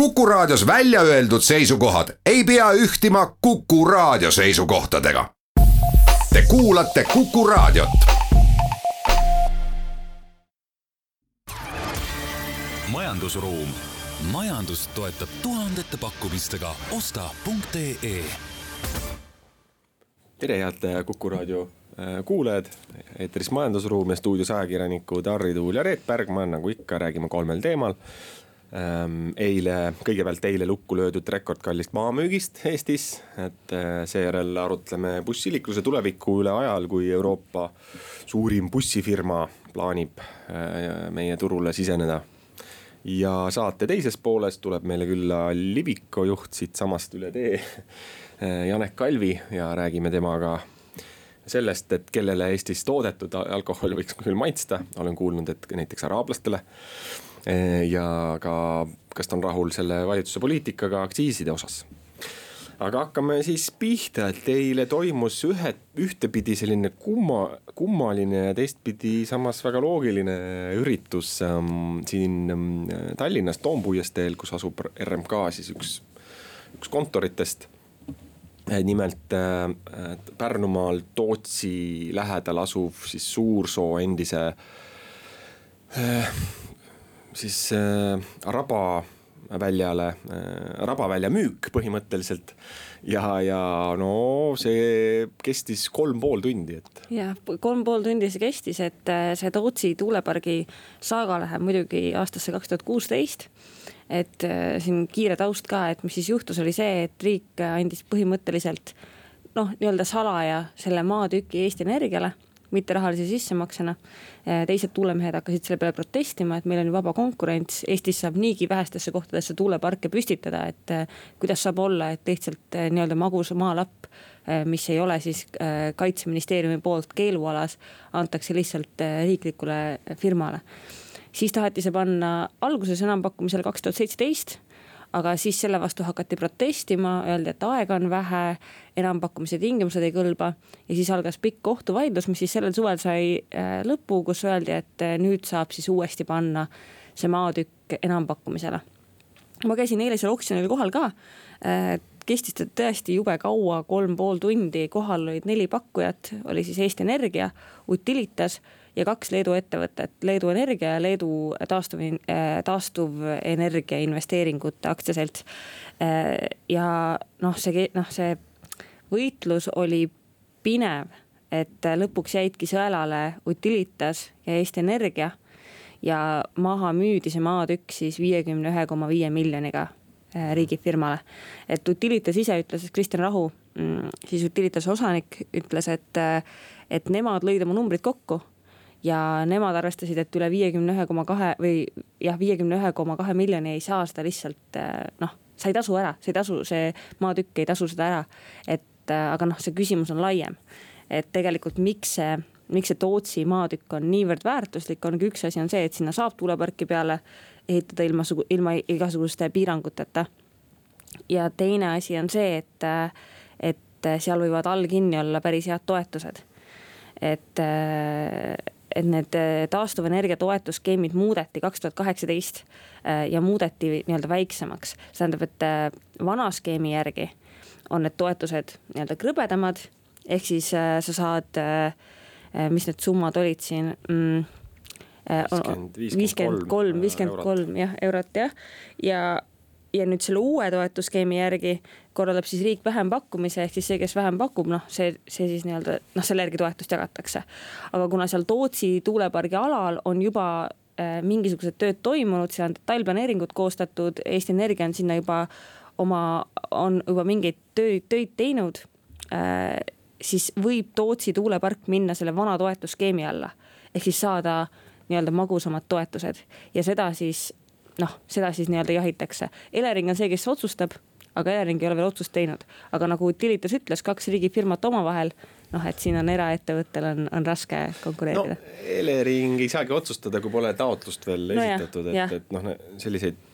Kuku Raadios välja öeldud seisukohad ei pea ühtima Kuku Raadio seisukohtadega. Te kuulate Kuku Raadiot. majandusruum, majandust toetab tuhandete pakkumistega osta.ee tere, head Kuku raadio äh, kuulajad, eetris Majandusruum ja stuudios ajakirjanikud Harri Tuul ja Reet Bergmann, nagu ikka, räägime kolmel teemal. Ähm, eile, kõigepealt eile lukku löödud rekordkallist maamüügist Eestis, et äh, seejärel arutleme bussiliikluse tuleviku üle ajal, kui Euroopa suurim bussifirma plaanib äh, meie turule siseneda ja saate teises pooles tuleb meile külla Liviko juht siitsamast üle tee Eh, Janek Kalvi ja räägime temaga sellest, et kellele Eestis toodetud alkohol võiks küll maitsta, olen kuulnud, et näiteks araablastele. Eh, ja ka, kas ta on rahul selle valitsuse poliitikaga aktsiiside osas. Aga hakkame siis pihta, et eile toimus ühe, ühtepidi selline kumma, kummaline ja teistpidi samas väga loogiline üritus ähm, siin ähm, Tallinnas Toompuiesteel, kus asub RMK siis üks, üks kontoritest. Eh, nimelt äh, Pärnumaal Tootsi lähedal asuv siis Suursoo endise äh, siis äh, Raba väljale äh,, Rabavälja müük põhimõtteliselt. ja, ja no see kestis kolm pool tundi, et. jah, kolm pool tundi see kestis, et see Tootsi tuulepargi saaga läheb muidugi aastasse kaks tuhat kuusteist et äh, siin kiire taust ka, et mis siis juhtus, oli see, et riik andis põhimõtteliselt noh, nii-öelda salaja selle maatüki Eesti Energiale mitte rahalise sissemaksena. Äh, teised tuulemehed hakkasid selle peale protestima, et meil on ju vaba konkurents, Eestis saab niigi vähestesse kohtadesse tuuleparke püstitada, et äh, kuidas saab olla, et lihtsalt nii-öelda magus maalapp, mis ei ole siis kaitseministeeriumi poolt keelualas, antakse lihtsalt riiklikule firmale siis taheti see panna alguses enampakkumisele kaks tuhat seitseteist aga siis selle vastu hakati protestima, öeldi, et aega on vähe, enampakkumise tingimused ei kõlba. ja siis algas pikk kohtuvaidlus, mis siis sellel suvel sai äh, lõpu, kus öeldi, et äh, nüüd saab siis uuesti panna see maatükk enampakkumisele. ma käisin eile seal oksjonil kohal ka. Äh, kestis ta tõesti jube kaua, kolm pool tundi, kohal olid neli pakkujat, oli siis Eesti Energia, Utilitas ja kaks Leedu ettevõtet, Leedu Energia ja Leedu taastuv, äh, taastuvenergia investeeringute aktsiaselts. Äh, ja noh, see, noh, see võitlus oli pinev, et lõpuks jäidki sõelale Utilitas ja Eesti Energia ja maha müüdi see maatükk siis viiekümne ühe koma viie miljoniga äh, riigifirmale. et Utilitas ise ütles, Kristjan Rahu, mm, siis Utilitas osanik ütles, et, et nemad lõid oma numbrid kokku ja nemad arvestasid, et üle viiekümne ühe koma kahe või jah, viiekümne ühe koma kahe miljoni ei saa seda lihtsalt eh, noh, sa ei tasu ära, see ei tasu, see maatükk ei tasu seda ära. et eh, aga noh, see küsimus on laiem, et tegelikult miks see miks see Tootsi maatükk on niivõrd väärtuslik, ongi üks asi on see, et sinna saab tuuleparki peale ehitada ilma, ilma igasuguste piiranguteta. ja teine asi on see, et, et seal võivad all kinni olla päris head toetused. et et need äh, taastuvenergia toetusskeemid muudeti kaks tuhat kaheksateist äh, ja muudeti nii-öelda väiksemaks. see tähendab, et äh, vana skeemi järgi on need toetused nii-öelda krõbedamad, ehk siis sa saad, mis need summad olid siin mm,? viiskümmend kolm, viiskümmend kolm jah, eurot jah, ja ja nüüd selle uue toetusskeemi järgi korraldab siis riik vähempakkumise, ehk siis see, kes vähem pakub, noh, see, see siis nii-öelda noh, selle järgi toetust jagatakse. aga kuna seal Tootsi tuulepargi alal on juba äh, mingisugused tööd toimunud, seal on detailplaneeringud koostatud, Eesti Energia on sinna juba oma, on juba mingeid töid, töid teinud äh,. siis võib Tootsi tuulepark minna selle vana toetusskeemi alla ehk siis saada nii-öelda magusamad toetused ja seda siis noh, seda siis nii-öelda jahitakse. Elering on see, kes otsustab, aga Elering ei ole veel otsust teinud. aga nagu Utilitas ütles, kaks riigifirmat omavahel, noh, et siin on eraettevõttel on, on raske konkureerida no,. Elering ei saagi otsustada, kui pole taotlust veel no esitatud, et, et noh, selliseid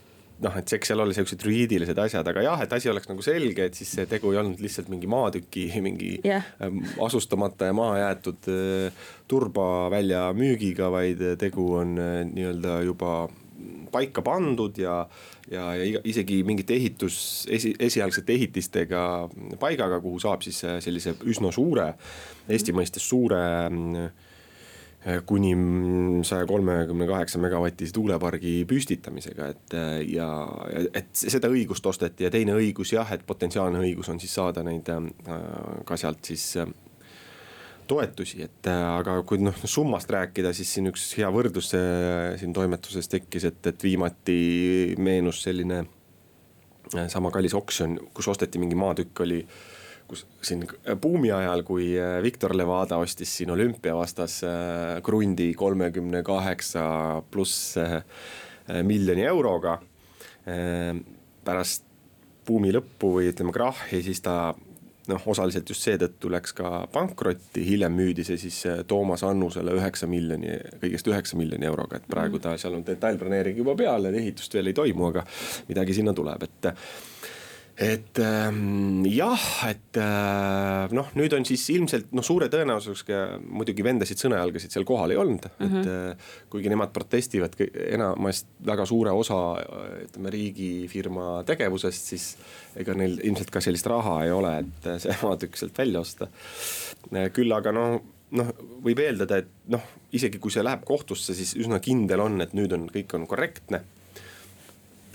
noh, et eks seal oli siuksed juriidilised asjad, aga jah, et asi oleks nagu selge, et siis see tegu ei olnud lihtsalt mingi maatüki, mingi yeah. Ähm, asustamata ja maha jäetud äh, turbavälja müügiga, vaid tegu on äh, nii-öelda juba paika pandud ja, ja, ja isegi mingite ehitus, esi, esialgsete ehitistega paigaga, kuhu saab siis sellise üsna suure, Eesti mõistes suure kuni saja kolmekümne kaheksa megavatise tuulepargi püstitamisega, et ja et seda õigust osteti ja teine õigus jah, et potentsiaalne õigus on siis saada neid ka sealt siis toetusi, et äh, aga kui noh summast rääkida, siis siin üks hea võrdlus äh, siin toimetuses tekkis, et, et viimati meenus selline äh, sama kallis oksjon, kus osteti mingi maatükk, oli kus siin buumi ajal, kui Viktor Levada ostis siin olümpia vastas krundi kolmekümne kaheksa pluss miljoni euroga. pärast buumi lõppu või ütleme krahhi, siis ta noh, osaliselt just seetõttu läks ka pankrotti, hiljem müüdi see siis äh, Toomas Annusele üheksa miljoni, kõigest üheksa miljoni euroga, et praegu ta seal on detailplaneering juba peal, ehitust veel ei toimu, aga midagi sinna tuleb, et et ähm, jah, et äh, noh, nüüd on siis ilmselt noh, suure tõenäosusega muidugi vendasid sõnajalgasid seal kohal ei olnud mm, -hmm. et mhm. äh, kuigi nemad protestivad enamast väga suure osa ütleme riigifirma tegevusest, siis ega neil ilmselt ka sellist raha ei ole, et see maatükk sealt välja osta. küll aga noh noh, võib eeldada, et noh, isegi kui see läheb kohtusse, siis üsna kindel on, et nüüd on, kõik on korrektne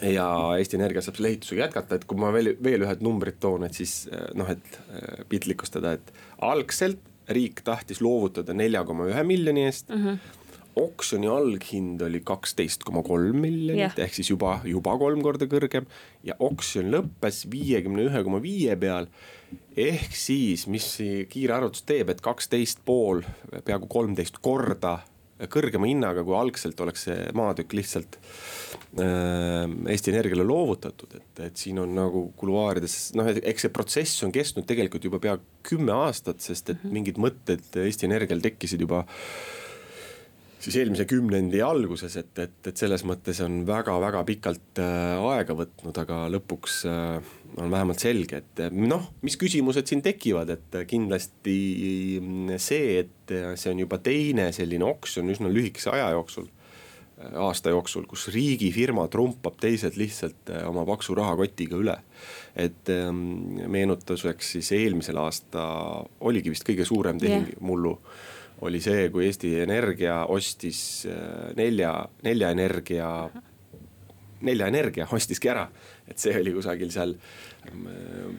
ja Eesti Energia saab selle ehitusega jätkata, et kui ma veel, veel ühed numbrid toon, et siis eh, noh, et eh, piltlikustada, et algselt riik tahtis loovutada nelja koma ühe miljoni eest mm. -hmm oksjoni alghind oli kaksteist koma kolm miljonit yeah. ehk siis juba, juba kolm korda kõrgem ja oksjon lõppes viiekümne ühe koma viie peal. ehk siis, mis kiire arvutus teeb, et kaksteist pool, peaaegu kolmteist korda kõrgema hinnaga, kui algselt oleks see maatükk lihtsalt äh, Eesti Energiale loovutatud, et, et siin on nagu kuluaarides noh, eks see protsess on kestnud tegelikult juba pea kümme aastat, sest et mhm. mingid mõtted Eesti Energial tekkisid juba siis eelmise kümnendi alguses, et, et, et selles mõttes on väga-väga pikalt äh, aega võtnud, aga lõpuks äh, on vähemalt selge, et noh, mis küsimused siin tekivad, et kindlasti see, et see on juba teine selline oksjon üsna lühikese aja jooksul aasta jooksul, kus riigifirma trumpab teised lihtsalt äh, oma paksu rahakotiga üle. et ähm, meenutuseks siis eelmisel aasta oligi vist kõige suurem tehing yeah. mullu oli see, kui Eesti Energia ostis äh, nelja, Nelja Energia, Nelja Energia ostiski ära. et see oli kusagil seal ähm,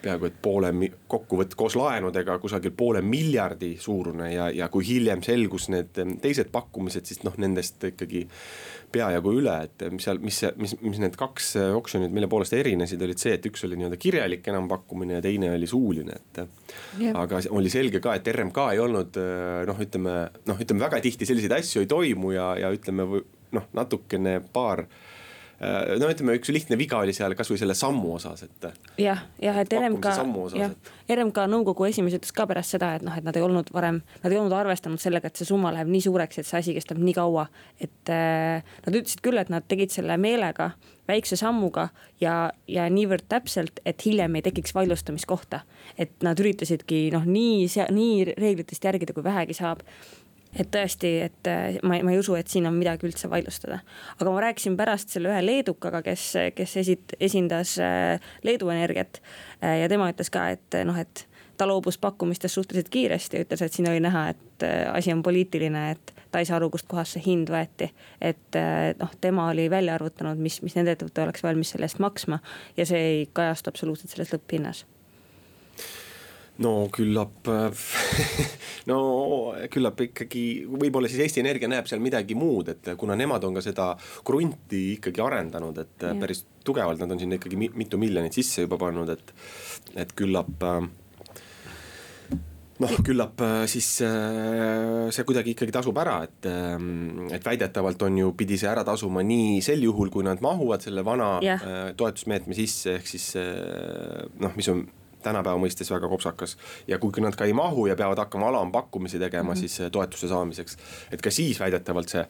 peaaegu et poole, kokkuvõtt koos laenudega kusagil poole miljardi suurune ja, ja kui hiljem selgus need ähm, teised pakkumised, siis noh, nendest ikkagi peajagu üle, et mis seal, mis, mis, mis need kaks äh, oksjonit, mille poolest erinesid, olid see, et üks oli nii-öelda kirjalik enampakkumine ja teine oli suuline, et yeah.. aga oli selge ka, et RMK ei olnud äh, noh, ütleme noh, ütleme väga tihti selliseid asju ei toimu ja, ja ütleme noh, natukene paar no ütleme, üks lihtne viga oli seal kasvõi selle sammu osas, et. jah, jah, et RMK, jah, RMK nõukogu esimees ütles ka pärast seda, et noh, et nad ei olnud varem, nad ei olnud arvestanud sellega, et see summa läheb nii suureks, et see asi kestab nii kaua. et äh, nad ütlesid küll, et nad tegid selle meelega, väikse sammuga ja, ja niivõrd täpselt, et hiljem ei tekiks vaidlustamiskohta. et nad üritasidki noh, nii, nii reeglitest järgida, kui vähegi saab et tõesti, et äh, ma, ma ei usu, et siin on midagi üldse vaidlustada. aga ma rääkisin pärast selle ühe leedukaga, kes, kes esit-, esindas äh, Leedu Energiat. Äh, ja tema ütles ka, et noh, et ta loobus pakkumistest suhteliselt kiiresti, ütles, et siin oli näha, et asi on poliitiline, et ta ei saa aru, kustkohast see hind võeti. et noh, tema oli välja arvutanud, mis, mis nende ettevõte oleks valmis selle eest maksma ja see ei kajastu absoluutselt selles lõpphinnas no küllap no küllap ikkagi võib-olla siis Eesti Energia näeb seal midagi muud, et kuna nemad on ka seda krunti ikkagi arendanud, et ja. päris tugevalt nad on sinna ikkagi mitu miljonit sisse juba pannud, et, et küllap äh, noh, küllap äh, siis äh, see kuidagi ikkagi tasub ära, et, et väidetavalt on ju, pidi see ära tasuma nii sel juhul, kui nad mahuvad selle vana yeah. toetusmeetme sisse, ehk siis noh, mis on tänapäeva mõistes väga kopsakas. ja kui nad ka ei mahu ja peavad hakkama alampakkumisi tegema mm -hmm. siis toetuse saamiseks, et ka siis väidetavalt see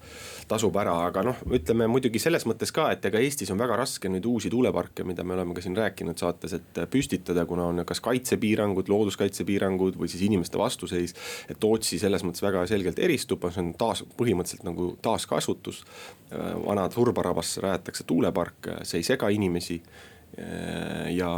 tasub ära, aga noh, ütleme muidugi selles mõttes ka, et ega Eestis on väga raske nüüd uusi tuuleparke, mida me oleme ka siin rääkinud saates, et püstitada, kuna on kas kaitsepiirangud, looduskaitsepiirangud või siis inimeste vastuseis. et Tootsi selles mõttes väga selgelt eristub, see on taas põhimõtteliselt nagu taaskasutus. vana Turbarabas rajatakse tuulepark, see ei sega inimesi ja,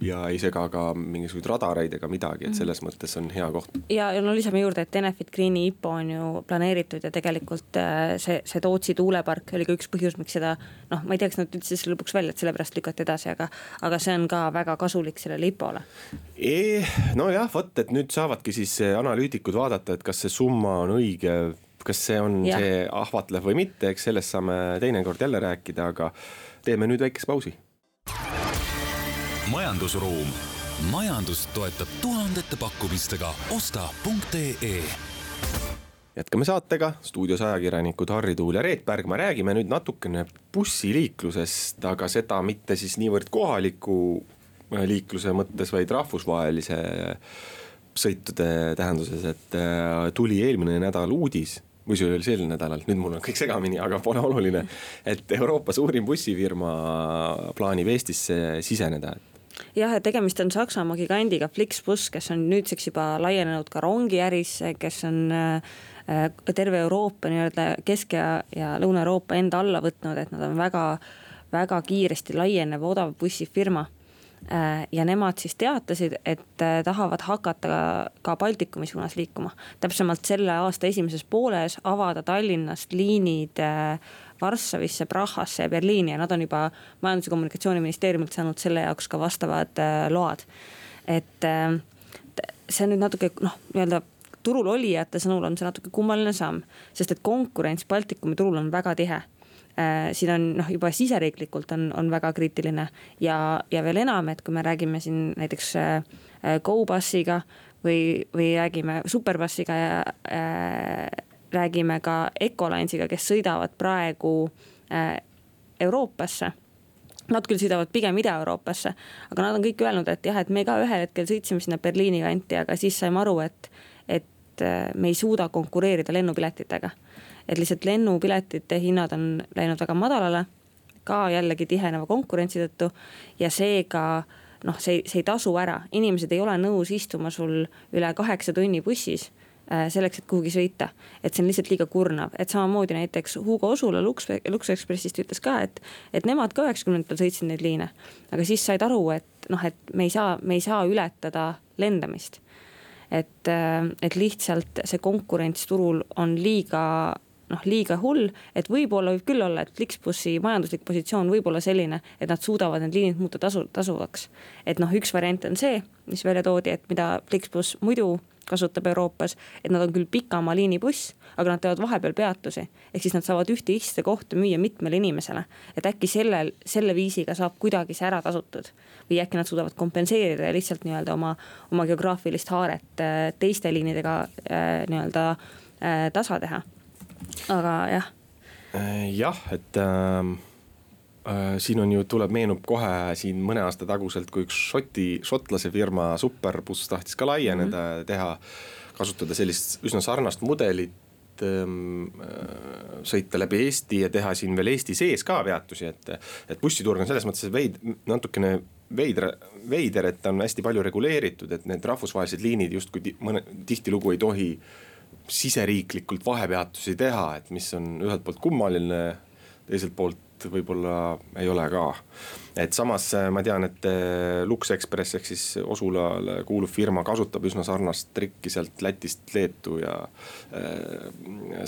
ja ei sega ka mingisuguseid radareid ega midagi, et selles mõttes on hea koht. ja, ja no lisame juurde, et Enefit Greeni IPO on ju planeeritud ja tegelikult äh, see, see Tootsi tuulepark oli ka üks põhjus, miks seda. noh, ma ei tea, kas nad ütlesid selle lõpuks välja, et sellepärast lükati edasi, aga, aga see on ka väga kasulik sellele IPO-le e,. nojah, vot, et nüüd saavadki siis analüütikud vaadata, et kas see summa on õige kas see on ja. see ahvatlev või mitte, eks sellest saame teinekord jälle rääkida, aga teeme nüüd väikese pausi majandusruum, majandust toetab tuhandete pakkumistega. osta.ee jätkame saatega, stuudios ajakirjanikud Harri Tuul ja Reet Pärgma, räägime nüüd natukene bussiliiklusest, aga seda mitte siis niivõrd kohaliku äh, liikluse mõttes, vaid rahvusvahelise sõitude tähenduses, et äh, tuli eelmine nädal uudis või see oli sel nädalal, nüüd mul on kõik segamini, aga pole oluline. et Euroopa suurim bussifirma plaanib Eestisse siseneda, et jah, et tegemist on Saksamaa gigandiga Flixbus, kes on nüüdseks juba laienenud ka rongiärisse, kes on äh, terve Euroopa nii-öelda Kesk- ja, ja Lõuna-Euroopa enda alla võtnud, et nad on väga, väga kiiresti laienev odav bussifirma ja nemad siis teatasid, et äh, tahavad hakata ka Baltikumi suunas liikuma. täpsemalt selle aasta esimeses pooles avada Tallinnast liinid äh, Varssavisse, Prahasse ja Berliini ja nad on juba Majandus- ja Kommunikatsiooniministeeriumilt saanud selle jaoks ka vastavad load. et see nüüd natuke noh, nii-öelda turul olijate sõnul on see natuke kummaline samm, sest et konkurents Baltikumi turul on väga tihe Äh, siin on noh, juba siseriiklikult on, on väga kriitiline ja, ja veel enam, et kui me räägime siin näiteks äh, GoBussiga või, või räägime Superbussiga ja äh, räägime ka Ecolines'iga, kes sõidavad praegu äh, Euroopasse. Nad küll sõidavad pigem Ida-Euroopasse, aga nad on kõik öelnud, et jah, et me ka ühel hetkel sõitsime sinna Berliini kanti, aga siis saime aru, et, et äh, me ei suuda konkureerida lennupiletitega et lihtsalt lennupiletite hinnad on läinud väga madalale, ka jällegi tiheneva konkurentsi tõttu ja seega noh, see, see ei tasu ära, inimesed ei ole nõus istuma sul üle kaheksa tunni bussis äh, selleks, et kuhugi sõita. et see on lihtsalt liiga kurnav, et samamoodi näiteks Hugo Osula Lux, Lux Expressist ütles ka, et, et nemad ka üheksakümnendatel sõitsid neid liine. aga siis said aru, et noh, et me ei saa, me ei saa ületada lendamist. Et, et lihtsalt see konkurents turul on liiga noh, liiga hull. et võib-olla võib küll olla, et Flixbussi majanduslik positsioon võib olla selline, et nad suudavad need liinid muuta tasu, tasuvaks. et noh, üks variant on see, mis välja toodi, et mida Flixbus muidu kasutab Euroopas, et nad on küll pikamaa liinibuss, aga nad teevad vahepeal peatusi. ehk siis nad saavad ühte istekohta müüa mitmele inimesele. et äkki sellel, selle viisiga saab kuidagi see ära tasutud. või äkki nad suudavad kompenseerida ja lihtsalt nii-öelda oma, oma geograafilist haaret äh, teiste liinidega äh, nii-öelda äh, tasa teha aga jah. Jah, et ähm, äh, siin on ju, tuleb, meenub kohe siin mõne aasta taguselt, kui üks Šoti, šotlase firma Superbus tahtis ka laieneda mm, -hmm. teha, kasutada sellist üsna sarnast mudelit ähm, äh, sõita läbi Eesti ja teha siin veel Eesti sees ka peatusi, et, et bussiturg on selles mõttes veid-, natukene veidra, veider, et ta on hästi palju reguleeritud, et need rahvusvahelised liinid justkui mõne, tihtilugu ei tohi siseriiklikult vahepeatusi teha, et mis on ühelt poolt kummaline, teiselt poolt võib-olla ei ole ka. et samas äh, ma tean, et äh, Lux Express ehk siis Osulale kuuluv firma kasutab üsna sarnast trikki sealt Lätist Leetu ja äh,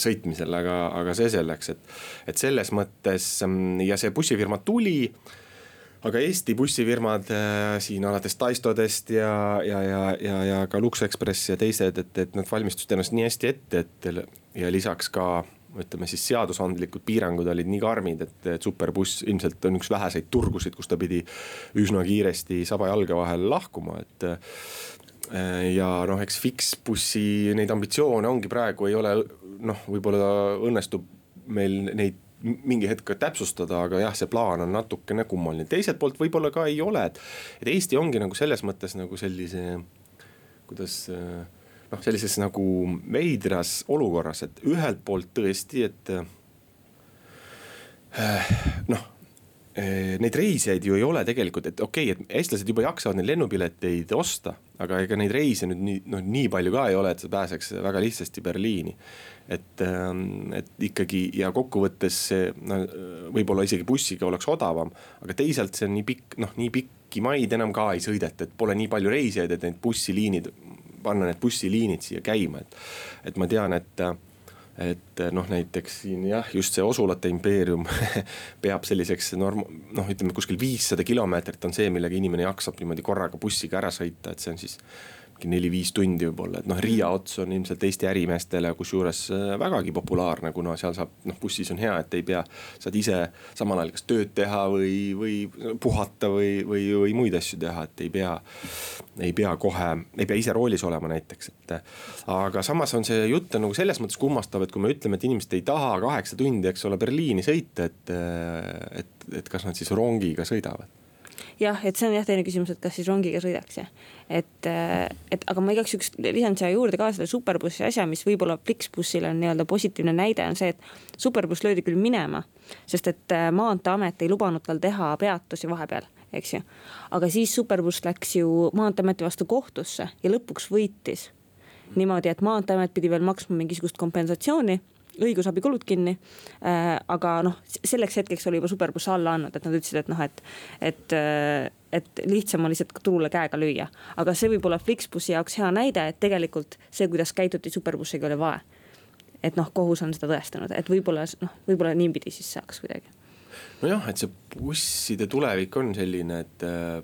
sõitmisel, aga, aga see selleks, et, et selles mõttes mm, ja see bussifirma tuli aga Eesti bussifirmad äh, siin alates Taistodest ja, ja, ja, ja, ja ka Lux Express ja teised, et, et nad valmistusid ennast nii hästi ette, et ja lisaks ka ütleme siis seadusandlikud piirangud olid nii karmid, et, et superbuss ilmselt on üks väheseid turgusid, kus ta pidi üsna kiiresti saba jalge vahel lahkuma, et äh, ja noh, eks Fixbussi neid ambitsioone ongi praegu ei ole noh, võib-olla õnnestub meil neid mingi hetk ka täpsustada, aga jah, see plaan on natukene kummaline, teiselt poolt võib-olla ka ei ole, et. et Eesti ongi nagu selles mõttes nagu sellise, kuidas noh, sellises nagu veidras olukorras, et ühelt poolt tõesti, et noh Eh, neid reisijaid ju ei ole tegelikult, et okei okay,, et eestlased juba jaksavad neid lennupileteid osta, aga ega neid reise nüüd nii, noh nii palju ka ei ole, et sa pääseks väga lihtsasti Berliini. et, ähm, et ikkagi ja kokkuvõttes see no, võib-olla isegi bussiga oleks odavam, aga teisalt see on nii pikk, noh nii pikki maid enam ka ei sõideta, et pole nii palju reisijaid, et need bussiliinid, panna need bussiliinid siia käima, et, et ma tean, et et noh, näiteks siin jah, just see osulate impeerium peab selliseks norm-, noh, ütleme kuskil viissada kilomeetrit on see, millega inimene jaksab niimoodi korraga bussiga ära sõita, et see on siis mingi neli-viis tundi võib-olla, et noh, Riia ots on ilmselt Eesti ärimeestele kusjuures äh, vägagi populaarne, kuna seal saab noh, bussis on hea, et ei pea. saad ise samal ajal kas tööd teha või, või puhata või, või, või muid asju teha, et ei pea. ei pea kohe, ei pea ise roolis olema näiteks, et. aga samas on see jutt on nagu selles mõttes kummastav, et kui me ütleme, et inimesed ei taha kaheksa tundi, eks ole, Berliini sõita, et, et, et kas nad siis rongiga sõidavad jah, et see on jah teine küsimus, et kas siis rongiga sõidaks ja. et, äh, et aga ma igaks juhuks lisan siia juurde ka selle superbussi asja, mis võib-olla Flixbussil on nii-öelda positiivne näide on see, et superbuss löödi küll minema. sest et äh, maanteeamet ei lubanud tal teha peatusi vahepeal eks ju. aga siis Superbuss läks ju Maanteeameti vastu kohtusse ja lõpuks võitis. niimoodi, et Maanteeamet pidi veel maksma mingisugust kompensatsiooni õigusabikulud kinni äh,. aga noh, selleks hetkeks oli juba Superbuss alla andnud, et nad ütlesid, et noh, et, et äh, et lihtsam on lihtsalt turule käega lüüa. aga see võib olla Flixbussi jaoks hea näide, et tegelikult see, kuidas käituti Superbussiga, oli vale. et noh, kohus on seda tõestanud, et võib-olla noh, võib-olla niipidi siis saaks kuidagi. nojah, et see busside tulevik on selline, et äh,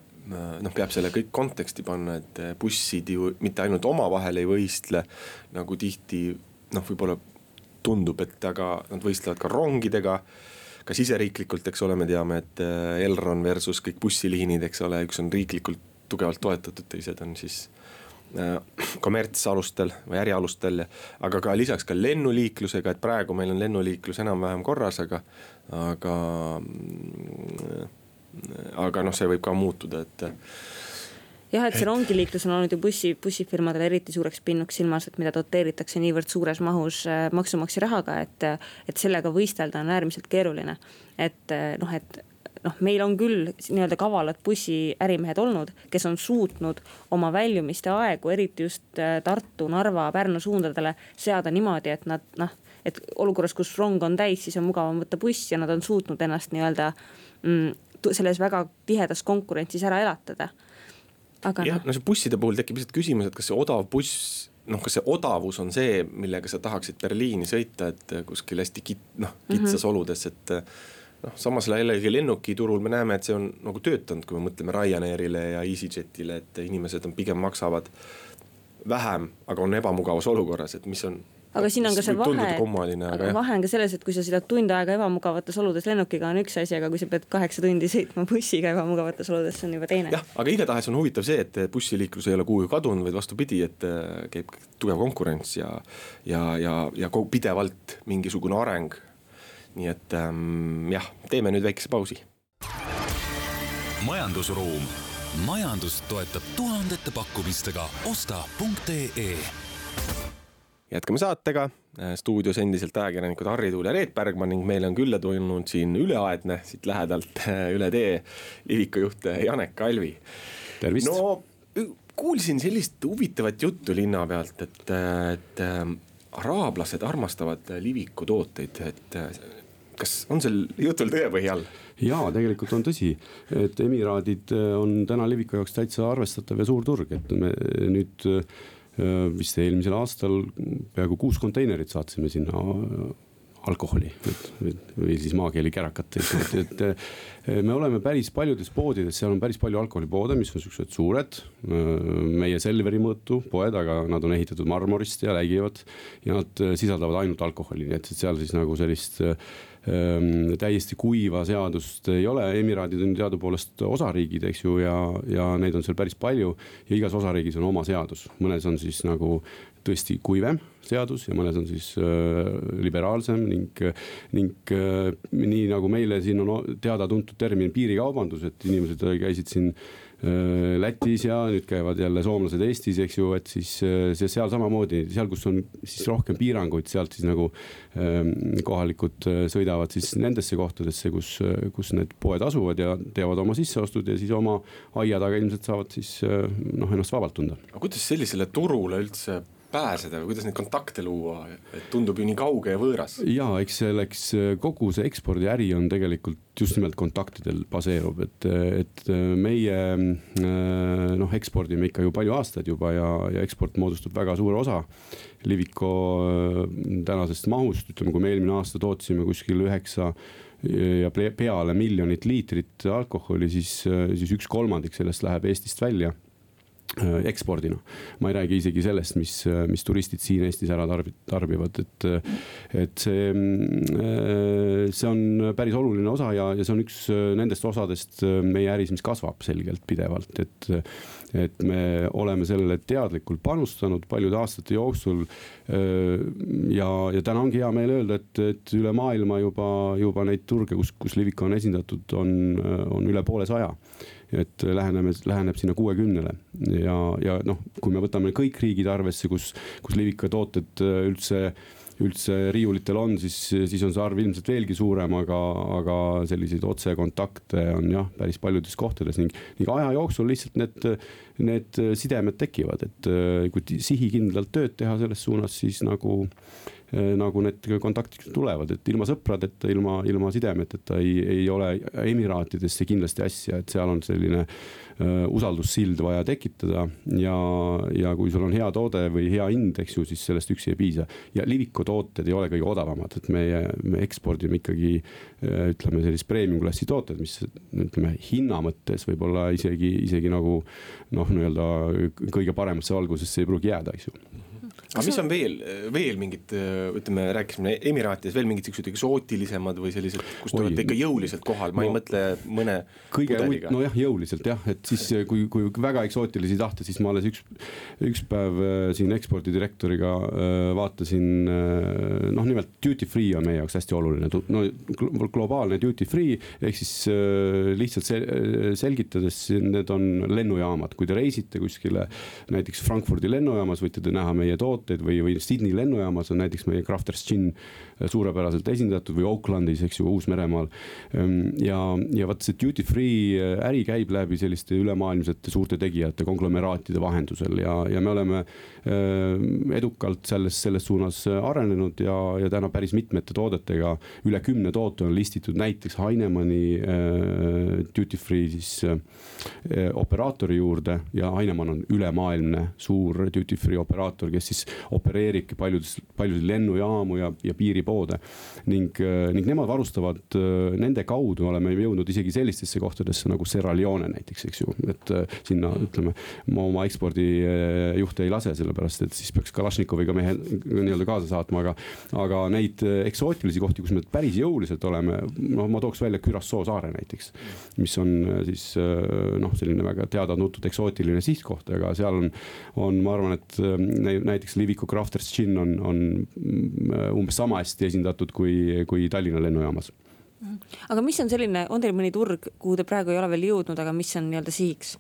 noh, peab selle kõik konteksti panna, et bussid ju mitte ainult omavahel ei võistle nagu tihti noh, võib-olla tundub, et aga nad võistlevad ka rongidega. ka siseriiklikult, eks ole, me teame, et äh, Elron versus kõik bussiliinid, eks ole, üks on riiklikult tugevalt toetatud, teised on siis äh, kommertsalustel või ärialustel, aga ka lisaks ka lennuliiklusega, et praegu meil on lennuliiklus enam-vähem korras, aga, aga. Mm, aga noh, see võib ka muutuda, et jah, et see rongiliiklus on olnud ju bussi, bussifirmadele eriti suureks pinnuks silmas, et mida doteeritakse niivõrd suures mahus äh, maksumaksja rahaga, et. et sellega võistelda on äärmiselt keeruline, et äh, noh, et noh, meil on küll nii-öelda kavalad bussiärimehed olnud, kes on suutnud oma väljumiste aegu, eriti just äh, Tartu, Narva, Pärnu suundadele seada niimoodi, et nad noh. et olukorras, kus rong on täis, siis on mugavam võtta buss ja nad on suutnud ennast nii-öelda mm, selles väga tihedas konkurentsis ära elatada aga jah, no see busside puhul tekib lihtsalt küsimus, et kas see odav buss noh, kas see odavus on see, millega sa tahaksid Berliini sõita, et kuskil hästi kit-, noh kitsas mm -hmm. oludes, et. noh, samas jällegi lennukiturul me näeme, et see on nagu töötanud, kui me mõtleme Ryanairile ja EasyJetile, et inimesed on pigem maksavad vähem, aga on ebamugavas olukorras, et mis on aga siin on ka see vahe, aga vahe on ka selles, et kui sa sõidad tund aega ebamugavates oludes lennukiga on üks asi, aga kui sa pead kaheksa tundi sõitma bussiga ebamugavates oludes, see on juba teine. jah, aga igatahes on huvitav see, et bussiliiklus ei ole kuhugi kadunud, vaid vastupidi, et äh, käib tugev konkurents ja, ja, ja, ja pidevalt mingisugune areng. nii et ähm, jah, teeme nüüd väikese pausi. majandusruum, majandust toetab tuhandete pakkumistega osta.ee jätkame saatega, äh, stuudios endiselt ajakirjanikud Harri Tuul ja Reet Bergman ning meile on külla tulnud siin üleaedne, siit lähedalt äh, üle tee Liviko juht äh, Janek Kalvi. no kuulsin sellist huvitavat juttu linna pealt, et, et araablased armastavad Liviku tooteid, et kas on sel jutul tõepõhi all? jaa, tegelikult on tõsi, et Emiraadid on täna Liviku jaoks täitsa arvestatav ja suur turg, et me nüüd vist eelmisel aastal peaaegu kuus konteinerit saatsime sinna äh, alkoholi, et või siis maakeeli kärakat, et, et äh, me oleme päris paljudes poodides, seal on päris palju alkoholipoode, mis on siuksed suured. meie Selveri mõõtu poed, aga nad on ehitatud marmorist ja läigivad ja nad sisaldavad ainult alkoholi, nii et, et seal siis nagu sellist Ehm, täiesti kuiva seadust ei ole, Emiraadid on teadupoolest osariigid, eks ju, ja, ja neid on seal päris palju. ja igas osariigis on oma seadus, mõnes on siis nagu tõesti kuivem seadus ja mõnes on siis liberaalsem ning, ning nii nagu meile siin on teada-tuntud termin piirikaubandus, et inimesed käisid siin Äh, Lätis ja nüüd käivad jälle soomlased Eestis, eks ju, et siis see seal samamoodi, seal, kus on siis rohkem piiranguid, sealt siis nagu kohalikud sõidavad siis nendesse kohtadesse, kus, kus need poed asuvad ja teevad oma sisseostud ja siis oma aia taga ilmselt saavad siis noh, ennast vabalt tunda. aga kuidas sellisele turule üldse pääseda või kuidas neid kontakte luua, et tundub ju nii kauge ja võõras. ja eks selleks kogu see ekspordiäri on tegelikult just nimelt kontaktidel baseerub, et, et meie noh, ekspordime ikka ju palju aastaid juba ja, ja eksport moodustab väga suure osa. Liviko tänasest mahust, ütleme, kui me eelmine aasta tootsime kuskil üheksa ja peale miljonit liitrit alkoholi, siis, siis üks kolmandik sellest läheb Eestist välja Äh, ekspordina. ma ei räägi isegi sellest, mis, mis turistid siin Eestis ära tarbivad, et, et see, äh, see on päris oluline osa ja, ja see on üks nendest osadest meie äris, mis kasvab selgelt pidevalt, et. Et me oleme sellele teadlikult panustanud paljude aastate jooksul. Ja, ja täna ongi hea meel öelda, et, et üle maailma juba, juba neid turge, kus, kus Liviko on esindatud, on, on üle poole saja et läheneme, läheneb sinna kuuekümnele ja, ja noh, kui me võtame kõik riigid arvesse, kus, kus Livika tooted äh, üldse riiulitel on, siis, siis on see arv ilmselt veelgi suurem, aga, aga selliseid otsekontakte on jah, päris paljudes kohtades ning, ning aja jooksul lihtsalt need, need sidemed tekivad, et kui sihikindlalt tööd teha selles suunas, siis nagu nagu need kontaktid tulevad, et ilma sõpradeta, ilma, ilma sidemeteta ei, ei ole Emiraatidesse kindlasti asja, et seal on selline uh, usaldussild vaja tekitada. ja, ja kui sul on hea toode või hea hind, eks ju, siis sellest üksi ei piisa. ja Liviko tooted ei ole kõige odavamad, et meie, me ekspordime ikkagi uh, ütleme sellist premium klassi tooted, mis ütleme hinna mõttes võib-olla isegi, isegi nagu noh, nii-öelda kõige paremasse valgusesse ei pruugi jääda, eks ju aga mis on veel, veel mingid, ütleme, rääkisime Emiraatides veel mingid siuksed eksootilisemad või sellised, kus te olete ikka jõuliselt kohal, ma no, ei mõtle mõne. kõige, nojah, jõuliselt jah, et siis kui, kui väga eksootilisi tahta, siis ma alles üks, üks päev äh, siin ekspordidirektoriga äh, vaatasin. Äh, noh, nimelt duty free on meie jaoks hästi oluline, no globaalne duty free ehk siis lihtsalt selgitades, need on lennujaamad, kui te reisite kuskile näiteks Frankfurdi lennujaamas, võite te näha meie tooteid tooteid või, või Sydney lennujaamas on näiteks meie Crafters Gin suurepäraselt esindatud või Oaklandis, eks ju, Uus-Meremaal. Ehm, ja, ja vaat see duty free äh, äri käib läbi selliste ülemaailmsete suurte tegijate konglomeraatide vahendusel ja, ja me oleme ehm, edukalt selles, selles suunas arenenud ja, ja täna päris mitmete toodetega, üle kümne toote on listitud näiteks Heinemani äh, duty free siis äh, operaatori juurde ja Heinemann on ülemaailmne suur duty free operaator, kes siis opereeribki paljudes, paljusid lennujaamu ja, ja piiripoode poode. ning, äh, ning nemad varustavad, äh, nende kaudu oleme jõudnud isegi sellistesse kohtadesse nagu Sierra Leone näiteks, eks ju, et äh, sinna ütleme. ma oma ekspordijuhte ei lase, sellepärast et siis peaks Kalašnikoviga mehe nii-öelda kaasa saatma, aga. aga neid eksootilisi kohti, kus me päris jõuliselt oleme, noh, ma tooks välja Curaçao saare näiteks. mis on siis noh, selline väga teada-tuntud eksootiline sihtkoht, aga seal on, on, ma arvan, et näiteks Liviko Crafters Gin on, on mm, umbes sama hästi hästi esindatud kui, kui Tallinna lennujaamas. aga mis on selline, on teil mõni turg, kuhu te praegu ei ole veel jõudnud, aga mis on nii-öelda sihiks?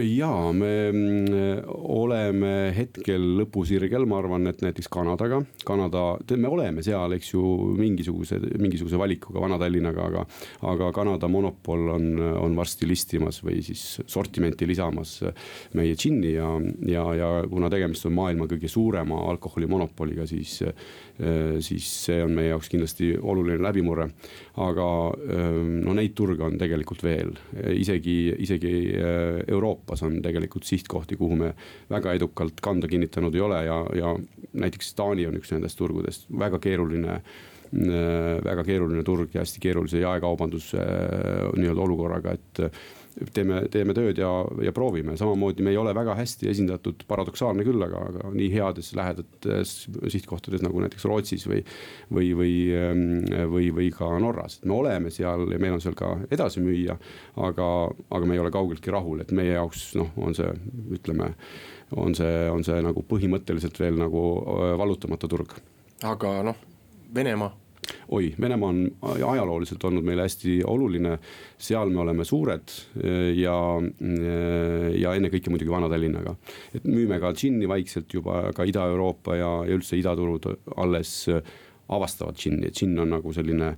Ja me mm, oleme hetkel lõpusirgel, ma arvan, et näiteks Kanadaga, Kanada, me oleme seal, eks ju, mingisuguse, mingisuguse valikuga Vana-Tallinnaga, aga. aga Kanada monopol on, on varsti listimas või siis sortimenti lisamas meie džinni ja, ja, ja kuna tegemist on maailma kõige suurema alkoholimonopoliga, siis. siis see on meie jaoks kindlasti oluline läbimurre. aga no neid turge on tegelikult veel, isegi, isegi Euroopas Euroopas on tegelikult sihtkohti, kuhu me väga edukalt kanda kinnitanud ei ole ja, ja näiteks Taani on üks nendest turgudest, väga keeruline väga keeruline turg ja hästi keerulise jaekaubanduse nii-öelda olukorraga, et teeme, teeme tööd ja, ja proovime, samamoodi me ei ole väga hästi esindatud, paradoksaalne küll, aga, aga nii heades lähedates sihtkohtades nagu näiteks Rootsis või. või, või, ähm, või, või ka Norras, et me oleme seal ja meil on seal ka edasi müüa. aga, aga me ei ole kaugeltki rahul, et meie jaoks noh, on see, ütleme, on see, on see nagu põhimõtteliselt veel nagu vallutamata turg. aga noh, Venemaa oi, Venemaa on ajalooliselt olnud meile hästi oluline, seal me oleme suured eh, ja, eh, ja ennekõike muidugi Vana-Tallinnaga. et müüme ka džinni vaikselt juba ka Ida-Euroopa ja, ja üldse idaturud alles avastavad džinni, et džinn on nagu selline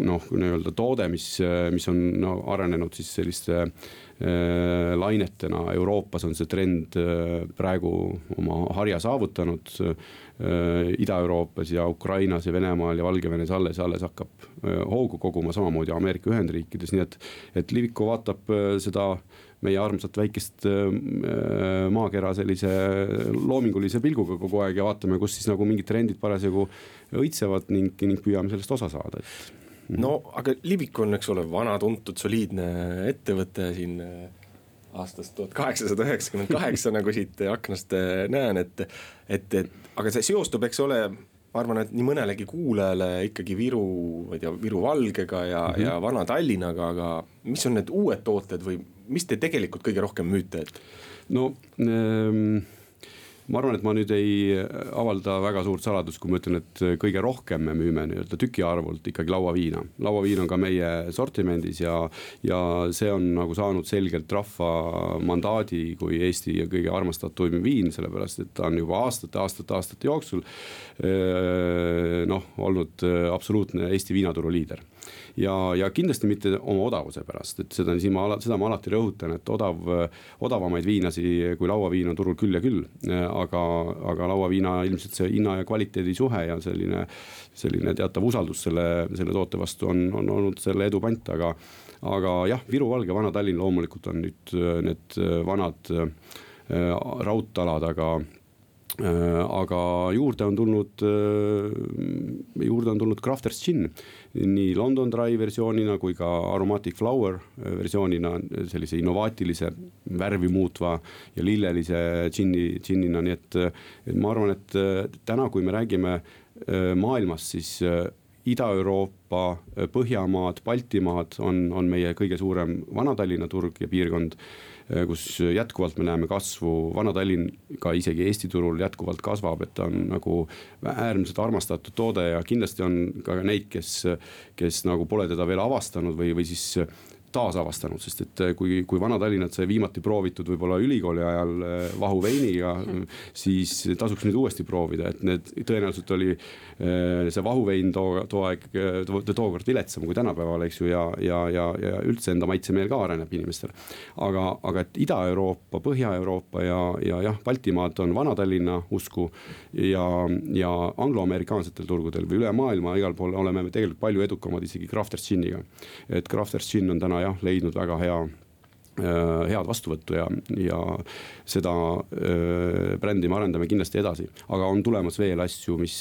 noh, nii-öelda toode, mis, mis on no, arenenud siis selliste äh, lainetena. Euroopas on see trend äh, praegu oma harja saavutanud äh,. Ida-Euroopas ja Ukrainas ja Venemaal ja Valgevenes alles, alles hakkab äh, hoogu koguma, samamoodi Ameerika Ühendriikides, nii et, et Liviko vaatab äh, seda meie armsat väikest äh, maakera sellise loomingulise pilguga kogu aeg ja vaatame, kus siis nagu mingid trendid parasjagu õitsevad ning, ning püüame sellest osa saada, et no aga Livik on, eks ole, vana, tuntud, soliidne ettevõte siin äh, aastast tuhat kaheksasada üheksakümmend kaheksa, nagu siit aknast äh, näen, et. et, et aga see seostub, eks ole, ma arvan, et nii mõnelegi kuulajale ikkagi Viru, ma ei tea, Viru valgega ja mm, -hmm. ja Vana-Tallinnaga, aga mis on need uued tooted või mis te tegelikult kõige rohkem müüte, et? no ähm ma arvan, et ma nüüd ei avalda väga suurt saladust, kui ma ütlen, et kõige rohkem me müüme nii-öelda tükiarvult ikkagi lauaviina. lauaviin on ka meie sortimendis ja, ja see on nagu saanud selgelt rahva mandaadi kui Eesti kõige armastatuim viin, sellepärast et ta on juba aastate, aastate, aastate jooksul noh, olnud absoluutne Eesti viinaturu liider ja, ja kindlasti mitte oma odavuse pärast, et seda siin ma, seda ma alati rõhutan, et odav, odavamaid viinasi kui lauaviin on turul küll ja küll. aga, aga lauaviina ilmselt see hinna ja kvaliteedi suhe ja selline, selline teatav usaldus selle, selle toote vastu on, on olnud selle edu pant, aga. aga jah, Viru, Valge, Vana-Tallinn loomulikult on nüüd need vanad raudtalad, aga Äh, aga juurde on tulnud, äh, juurde on tulnud Crafters Gin. nii London Dry versioonina kui ka Aromatic Flower äh, versioonina, sellise innovaatilise, värvi muutva ja lillelise džinni, džinnina, nii et. et ma arvan, et täna, kui me räägime maailmast, siis Ida-Euroopa, Põhjamaad, Baltimaad on, on meie kõige suurem Vana-Tallinna turg ja piirkond Äh, kus jätkuvalt me näeme kasvu, Vana-Tallinn ka isegi Eesti turul jätkuvalt kasvab, et ta on nagu äärmiselt armastatud toode ja kindlasti on ka neid, kes, kes nagu pole teda veel avastanud või, või siis taasavastanud, sest et eh, kui, kui Vana-Tallinnat sai viimati proovitud võib-olla ülikooli ajal eh, vahuveiniga, siis tasuks nüüd uuesti proovida, et need tõenäoliselt oli eh, see vahuvein too, too aeg, tookord viletsam kui tänapäeval, eks ju, ja, ja, ja, ja üldse enda maitsemeel ka areneb inimestel. aga, aga et Ida-Euroopa, Põhja-Euroopa ja, ja jah, Baltimaad on Vana-Tallinna usku ja, ja angloamerikaansetel turgudel või üle maailma igal pool oleme me tegelikult palju edukamad isegi Crafters Giniga. et Crafters Gin on täna jah leidnud väga hea äh, head vastuvõttu ja, ja seda äh, brändi me arendame kindlasti edasi. aga on tulemas veel asju, mis,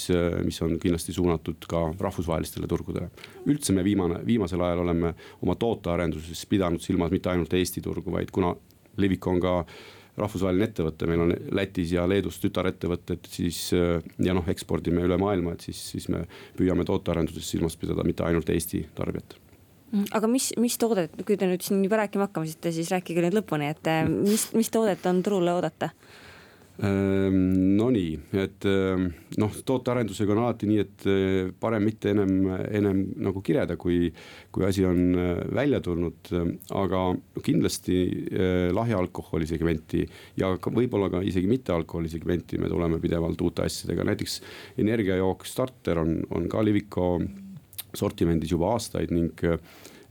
mis on kindlasti suunatud ka rahvusvahelistele turgudele. üldse me viimane, viimasel ajal oleme oma tootearenduses pidanud silmas mitte ainult Eesti turgu, vaid kuna Livik on ka rahvusvaheline ettevõte, meil on Lätis ja Leedus tütarettevõtted, siis ja noh, ekspordime üle maailma, et siis, siis me püüame tootearenduses silmas pidada mitte ainult Eesti tarbijat aga mis, mis toodet, kui te nüüd siin juba rääkima hakkasite, siis rääkige nüüd lõpuni, et äh, mis, mis toodet on turule oodata? Ehm, Nonii, et ehm, noh, tootearendusega on alati nii, et eh, parem mitte ennem, ennem nagu kirjada, kui, kui asi on eh, välja tulnud. aga kindlasti eh, lahja alkoholi segmenti ja võib-olla ka isegi mitte alkoholi segmenti me tuleme pidevalt uute asjadega, näiteks energiajook Starter on, on ka Liviko sortimendis juba aastaid ning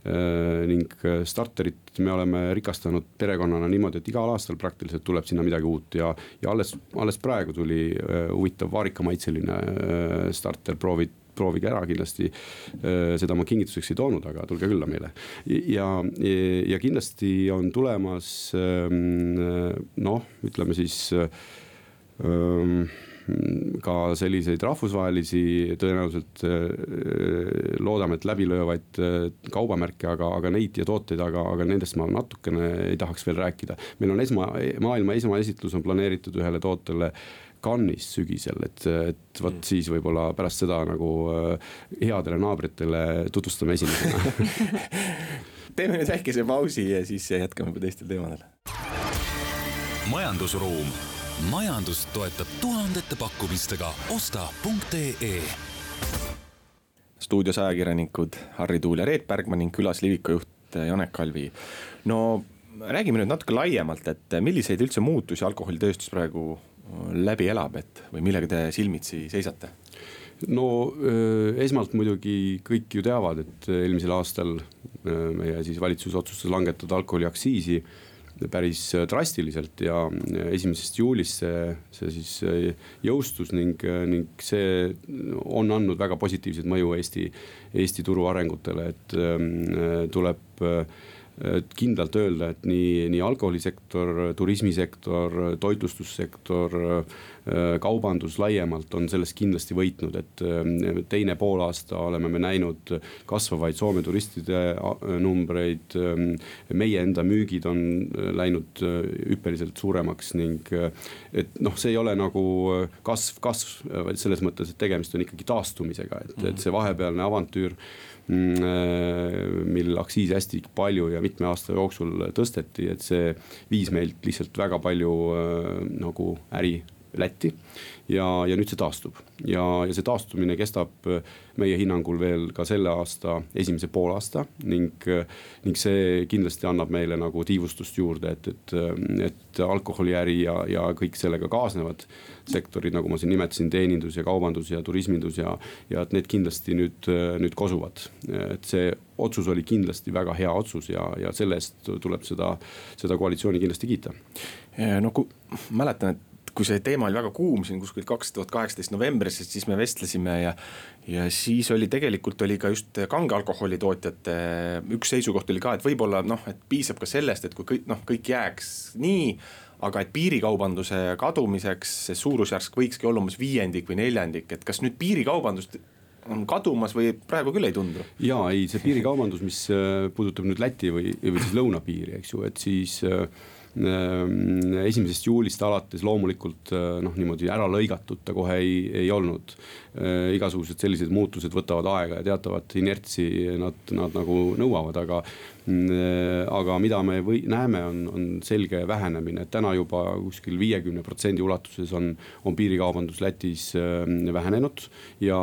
Äh, ning äh, starterit me oleme rikastanud perekonnana niimoodi, et igal aastal praktiliselt tuleb sinna midagi uut ja, ja alles, alles praegu tuli äh, huvitav vaarikamaitseline starter, proovid proovige ära kindlasti. seda ma kingituseks ei toonud, aga tulge külla meile. ja, ja kindlasti on tulemas ähm, noh, ütleme siis ähm, ka selliseid rahvusvahelisi tõenäoliselt loodame, et läbilöövaid kaubamärke, aga, aga neid ja tooteid, aga, aga nendest ma natukene ei tahaks veel rääkida. meil on esma, maailma esmaesitlus on planeeritud ühele tootele Cannes'is sügisel, et, et vot mm. siis võib-olla pärast seda nagu äh, headele naabritele tutvustame esimesena teeme nüüd väikese pausi ja siis jätkame juba teistel teemadel. majandusruum, majandust toetab tuhandete pakkumistega osta.ee stuudios ajakirjanikud Harri Tuul ja Reet Bergman ning külas Liviko juht Janek Kalvi. no räägime nüüd natuke laiemalt, et milliseid üldse muutusi alkoholitööstus praegu läbi elab, et või millega te silmitsi seisate? no esmalt muidugi kõik ju teavad, et eelmisel aastal meie siis valitsus otsustas langetada alkoholiaktsiisi päris drastiliselt ja esimesest juulist see, see siis jõustus ning, ning see on andnud väga positiivset mõju Eesti, Eesti turu arengutele, et tuleb kindlalt öelda, et nii, nii alkoholisektor, turismisektor, toitlustussektor, kaubandus laiemalt on sellest kindlasti võitnud, et äh, teine poolaasta oleme me näinud kasvavaid Soome turistide äh, numbreid. Meie enda müügid on äh, läinud hüppeliselt suuremaks ning et noh, see ei ole nagu kasv, kasv, vaid selles mõttes, et tegemist on ikkagi taastumisega, et, et see vahepealne avantüür Mm, äh, mil aktsiisi hästi palju ja mitme aasta jooksul tõsteti, et see viis meilt lihtsalt väga palju äh, nagu äri Lätti ja, ja nüüd see taastub ja, ja see taastumine kestab äh, meie hinnangul veel ka selle aasta esimese poolaasta ning, äh, ning see kindlasti annab meile nagu tiivustust juurde, et, et, äh, et alkoholiäri ja, ja kõik sellega kaasnevad sektorid, nagu ma siin nimetasin, teenindus ja kaubandus ja turismindus ja, ja et need kindlasti nüüd, nüüd kosuvad. et see otsus oli kindlasti väga hea otsus ja, ja selle eest tuleb seda, seda koalitsiooni kindlasti kiita. no kui mäletan, et kui see teema oli väga kuum siin kuskil kaks tuhat kaheksateist novembris, siis me vestlesime ja. ja siis oli tegelikult oli ka just kange alkoholi tootjate üks seisukoht oli ka, et võib-olla noh, et piisab ka sellest, et kui kõik noh, kõik jääks nii aga et piirikaubanduse kadumiseks see suurusjärk võikski olla umbes viiendik või neljandik, et kas nüüd piirikaubandust on kadumas või praegu küll ei tundu? ja ei, see piirikaubandus, mis äh, puudutab nüüd Läti või, või siis lõunapiiri, eks ju, et siis äh, esimesest juulist alates loomulikult eh, noh, niimoodi ära lõigatud ta kohe ei, ei olnud. Eh, igasugused sellised muutused võtavad aega ja teatavat inertsi nad, nad nagu nõuavad, aga Äh, aga mida me või näeme, on, on selge vähenemine, et täna juba kuskil viiekümne protsendi ulatuses on, on piirikaubandus Lätis äh, vähenenud. ja,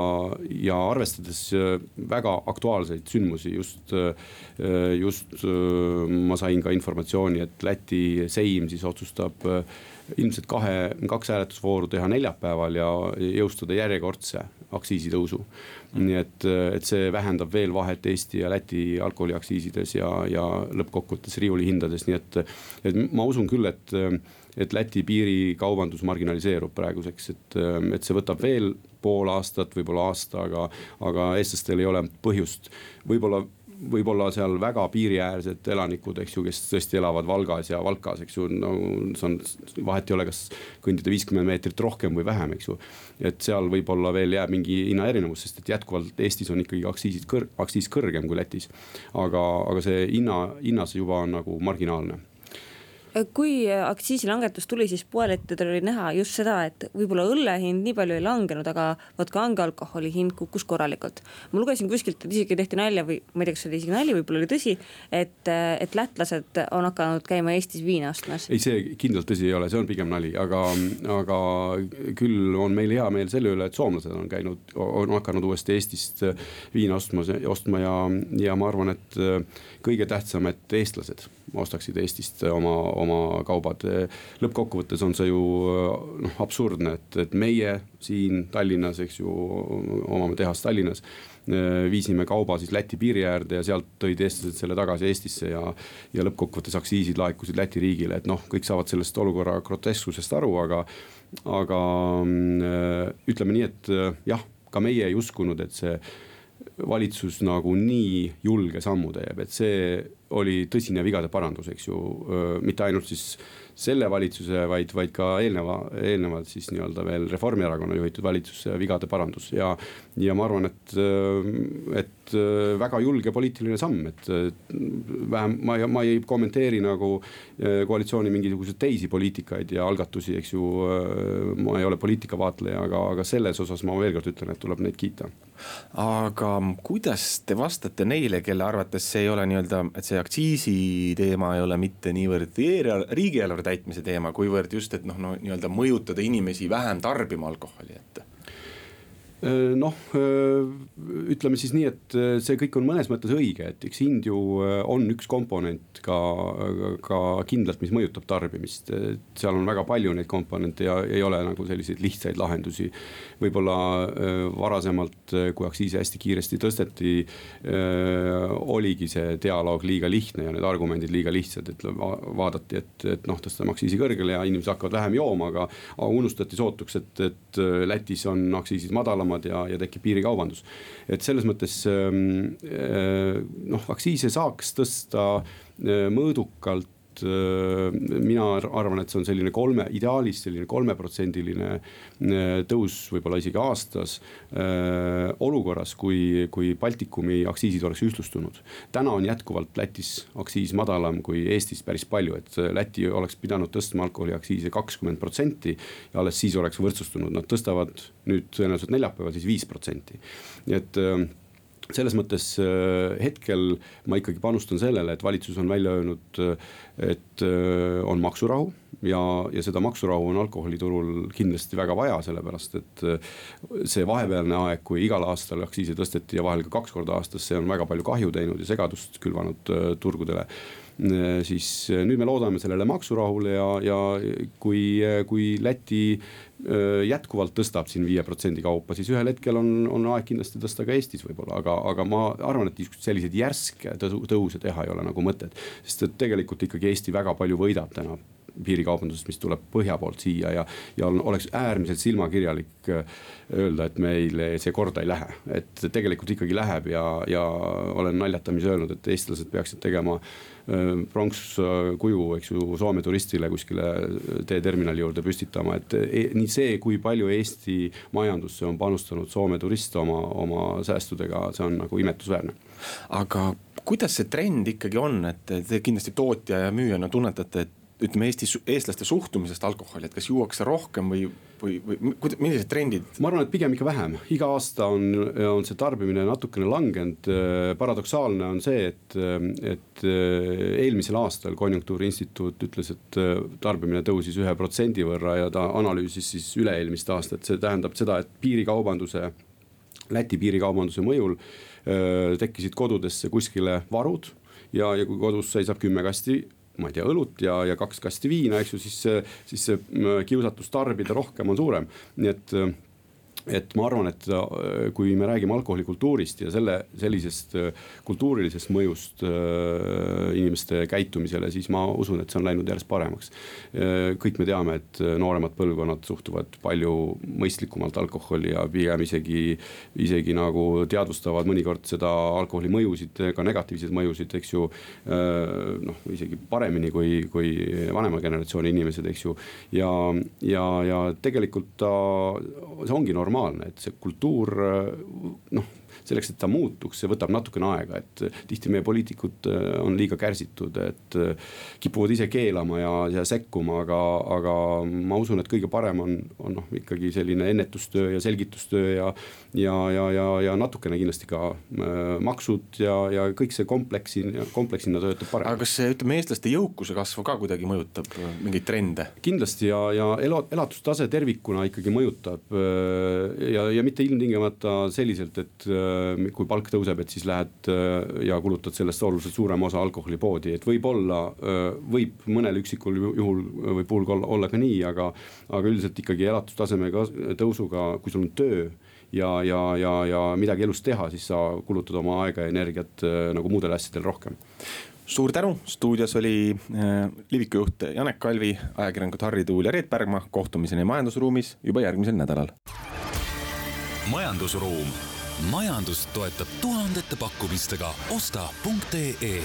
ja arvestades väga aktuaalseid sündmusi, just, just ma sain ka informatsiooni, et Läti seim siis otsustab ilmselt kahe, kaks hääletusvooru teha neljapäeval ja jõustada järjekordse aktsiisitõusu. nii et, et see vähendab veel vahet Eesti ja Läti alkoholiaktsiisides ja, ja lõppkokkuvõttes riiulihindades, nii et, et ma usun küll, et et Läti piirikaubandus marginaliseerub praeguseks, et, et see võtab veel pool aastat, võib-olla aasta, aga, aga eestlastel ei ole põhjust võib-olla võib-olla seal väga piiriäärsed elanikud, eks ju, kes tõesti elavad Valgas ja Valkas, eks ju, no see on, vahet ei ole, kas kõndida viiskümmend meetrit rohkem või vähem, eks ju. et seal võib-olla veel jääb mingi hinnaerinevus, sest et jätkuvalt Eestis on ikkagi aktsiisid kõr-, aktsiis kõrgem kui Lätis. aga, aga see hinna, hinnas juba on nagu marginaalne kui aktsiisilangetus tuli, siis poelettidel oli näha just seda, et võib-olla õlle hind nii palju ei langenud, aga vot kange alkoholi hind kukkus korralikult. ma lugesin kuskilt, et isegi tehti nalja või ma ei tea, kas see oli isegi nali, võib-olla oli tõsi, et, et lätlased on hakanud käima Eestis viina ostmas. ei, see kindlalt tõsi ei ole, see on pigem nali, aga, aga küll on meil hea meel selle üle, et soomlased on käinud, on hakanud uuesti Eestist viina ostmas, ostma ja, ja ma arvan, et kõige tähtsam, et eestlased ostaksid Eestist oma, oma kaubad. lõppkokkuvõttes on see ju noh absurdne, et, et meie siin Tallinnas, eks ju, omame tehast Tallinnas viisime kauba siis Läti piiri äärde ja sealt tõid eestlased selle tagasi Eestisse ja. ja lõppkokkuvõttes aktsiisid laekusid Läti riigile, et noh, kõik saavad sellest olukorra grotesksusest aru, aga. aga ütleme nii, et jah, ka meie ei uskunud, et see valitsus nagu nii julge sammu teeb, et see oli tõsine vigade parandus, eks ju, mitte ainult siis selle valitsuse, vaid, vaid ka eelneva, eelnevalt siis nii-öelda veel Reformierakonna juhitud valitsuse vigade parandus ja. ja ma arvan, et, et väga julge poliitiline samm, et vähem ma, ma ei kommenteeri nagu koalitsiooni mingisuguseid teisi poliitikaid ja algatusi, eks ju. ma ei ole poliitikavaatleja, aga, aga selles osas ma veel kord ütlen, et tuleb neid kiita aga kuidas te vastate neile, kelle arvates see ei ole nii-öelda, et see aktsiisi teema ei ole mitte niivõrd riigieelarve täitmise teema, kuivõrd just, et noh, no nii-öelda mõjutada inimesi vähem tarbima alkoholi, et noh, äh, ütleme siis nii, et äh, see kõik on mõnes mõttes õige, et eks hind ju on üks komponent ka, ka kindlalt, mis mõjutab tarbimist. seal on väga palju neid komponente ja ei ole nagu selliseid lihtsaid lahendusi. võib-olla varasemalt, kui aktsiise hästi kiiresti tõsteti, oligi see dialoog liiga lihtne ja need argumendid liiga lihtsad, et vaadati, et, et noh, tõstame aktsiisi kõrgele ja inimesed hakkavad vähem jooma, aga unustati sootuks, et, et Lätis on aktsiisid madalamad madalamad ja, ja tekib piirikaubandus. et selles mõttes ähm, äh, noh, aktsiise saaks tõsta äh, mõõdukalt Äh, mina arvan, et see on selline kolme, ideaalis selline kolmeprotsendiline äh, tõus võib-olla isegi aastas. Äh, olukorras, kui, kui Baltikumi aktsiisid oleks ühtlustunud. täna on jätkuvalt Lätis aktsiis madalam kui Eestis päris palju, et Läti oleks pidanud tõstma alkoholiaktsiise kakskümmend protsenti. ja alles siis oleks võrdsustunud, nad tõstavad nüüd tõenäoliselt neljapäeval siis viis protsenti, nii et selles mõttes äh, hetkel ma ikkagi panustan sellele, et valitsus on välja öelnud, äh, et äh, on maksurahu ja, ja seda maksurahu on alkoholiturul kindlasti väga vaja, sellepärast et see vahepealne aeg, kui igal aastal aktsiise tõsteti ja vahel ka kaks korda aastas, see on väga palju kahju teinud ja segadust külvanud turgudele siis nüüd me loodame sellele maksurahule ja, ja kui, kui Läti jätkuvalt tõstab siin viie protsendi kaupa, siis ühel hetkel on, on aeg kindlasti tõsta ka Eestis võib-olla, aga, aga ma arvan, et selliseid järske tõuse teha ei ole nagu mõtet. sest et tegelikult ikkagi Eesti väga palju võidab täna piirikaubandusest, mis tuleb põhja poolt siia ja, ja oleks äärmiselt silmakirjalik öelda, et meile see korda ei lähe. et tegelikult ikkagi läheb ja, ja olen naljatamisi öelnud, et eestlased peaksid tegema pronkskuju, eks ju, Soome turistile kuskile teeterminali juurde püstitama, et e, nii see, kui palju Eesti majandusse on panustanud Soome turist oma, oma säästudega, see on nagu imetlusväärne. aga kuidas see trend ikkagi on, et te kindlasti tootja ja müüjana tunnetate, et ütleme Eesti, eestlaste suhtumisest alkoholi, et kas juuakse rohkem või, või, või millised trendid? ma arvan, et pigem ikka vähem, iga aasta on, on see tarbimine natukene langenud. paradoksaalne on see, et, et eelmisel aastal Konjunktuuriinstituut ütles, et tarbimine tõusis ühe protsendi võrra ja ta analüüsis siis üle-eelmist aastat, see tähendab seda, et piirikaubanduse, Läti piirikaubanduse mõjul tekkisid kodudesse kuskile varud ja, ja kui kodus seisab kümme kasti ma ei tea, õlut ja, ja kaks kasti viina, eks ju, siis, siis see kiusatus tarbida rohkem on suurem, nii et et ma arvan, et äh, kui me räägime alkoholikultuurist ja selle, sellisest äh, kultuurilisest mõjust äh, inimeste käitumisele, siis ma usun, et see on läinud järjest paremaks. kõik me teame, et nooremad põlvkonnad suhtuvad palju mõistlikumalt alkoholi ja pigem isegi, isegi nagu teadvustavad mõnikord seda alkoholi mõjusid, ka negatiivseid mõjusid, eks ju. noh, isegi paremini kui, kui vanema generatsiooni inimesed, eks ju. ja, ja, ja tegelikult ta, see ongi normaalne normaalne, et see kultuur noh selleks, et ta muutuks, see võtab natukene aega, et tihti meie poliitikud äh, on liiga kärsitud, et äh, kipuvad ise keelama ja, ja sekkuma, aga, aga ma usun, et kõige parem on, on noh, ikkagi selline ennetustöö ja selgitustöö ja. ja, ja, ja, ja natukene kindlasti ka äh, maksud ja, ja kõik see kompleksi, kompleksina töötab paremini. aga kas see, ütleme, eestlaste jõukuse kasvu ka kuidagi mõjutab mingeid trende? kindlasti ja, ja elu, elatustase tervikuna ikkagi mõjutab ja, ja mitte ilmtingimata selliselt, et kui palk tõuseb, et siis lähed äh, ja kulutad sellest oluliselt suurema osa alkoholipoodi, et võib-olla äh, võib mõnel üksikul juhul või puhul olla ka nii, aga. aga üldiselt ikkagi elatustaseme tõusuga, kui sul on töö ja, ja, ja, ja midagi elus teha, siis sa kulutad oma aega ja energiat nagu muudel asjadel rohkem suur tänu, stuudios oli äh, Liviku juht Janek Kalvi, ajakirjanikud Harri Tuul ja Reet Pärgma. kohtumiseni Majandusruumis juba järgmisel nädalal. majandusruum majandust toetab tuhandete pakkumistega. osta.ee